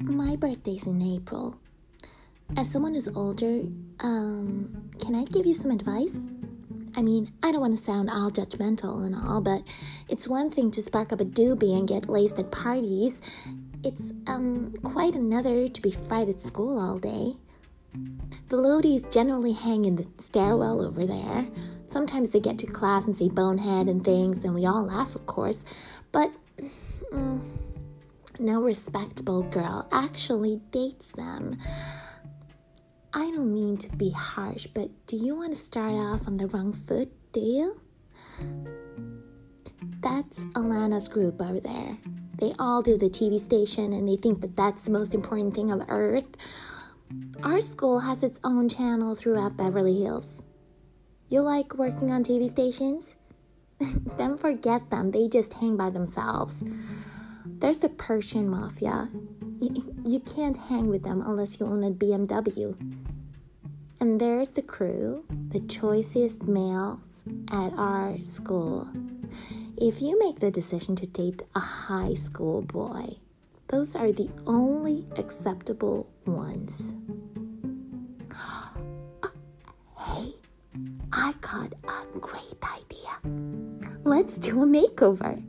birthday's in April. As someone who's older, um, can I give you some advice? I mean, I don't want to sound all judgmental and all, but it's one thing to spark up a doobie and get laced at parties. It's um quite another to be fried at school all day. The loadies generally hang in the stairwell over there. Sometimes they get to class and say bonehead and things, and we all laugh, of course. But mm, no respectable girl actually dates them. I don't mean to be harsh, but do you want to start off on the wrong foot, do you? That's Alana's group over there. They all do the TV station and they think that that's the most important thing on earth. Our school has its own channel throughout Beverly Hills. You like working on TV stations? then forget them, they just hang by themselves. There's the Persian Mafia. You can't hang with them unless you own a BMW. And there's the crew, the choicest males at our school. If you make the decision to date a high school boy, those are the only acceptable ones. Oh, hey, I got a great idea. Let's do a makeover.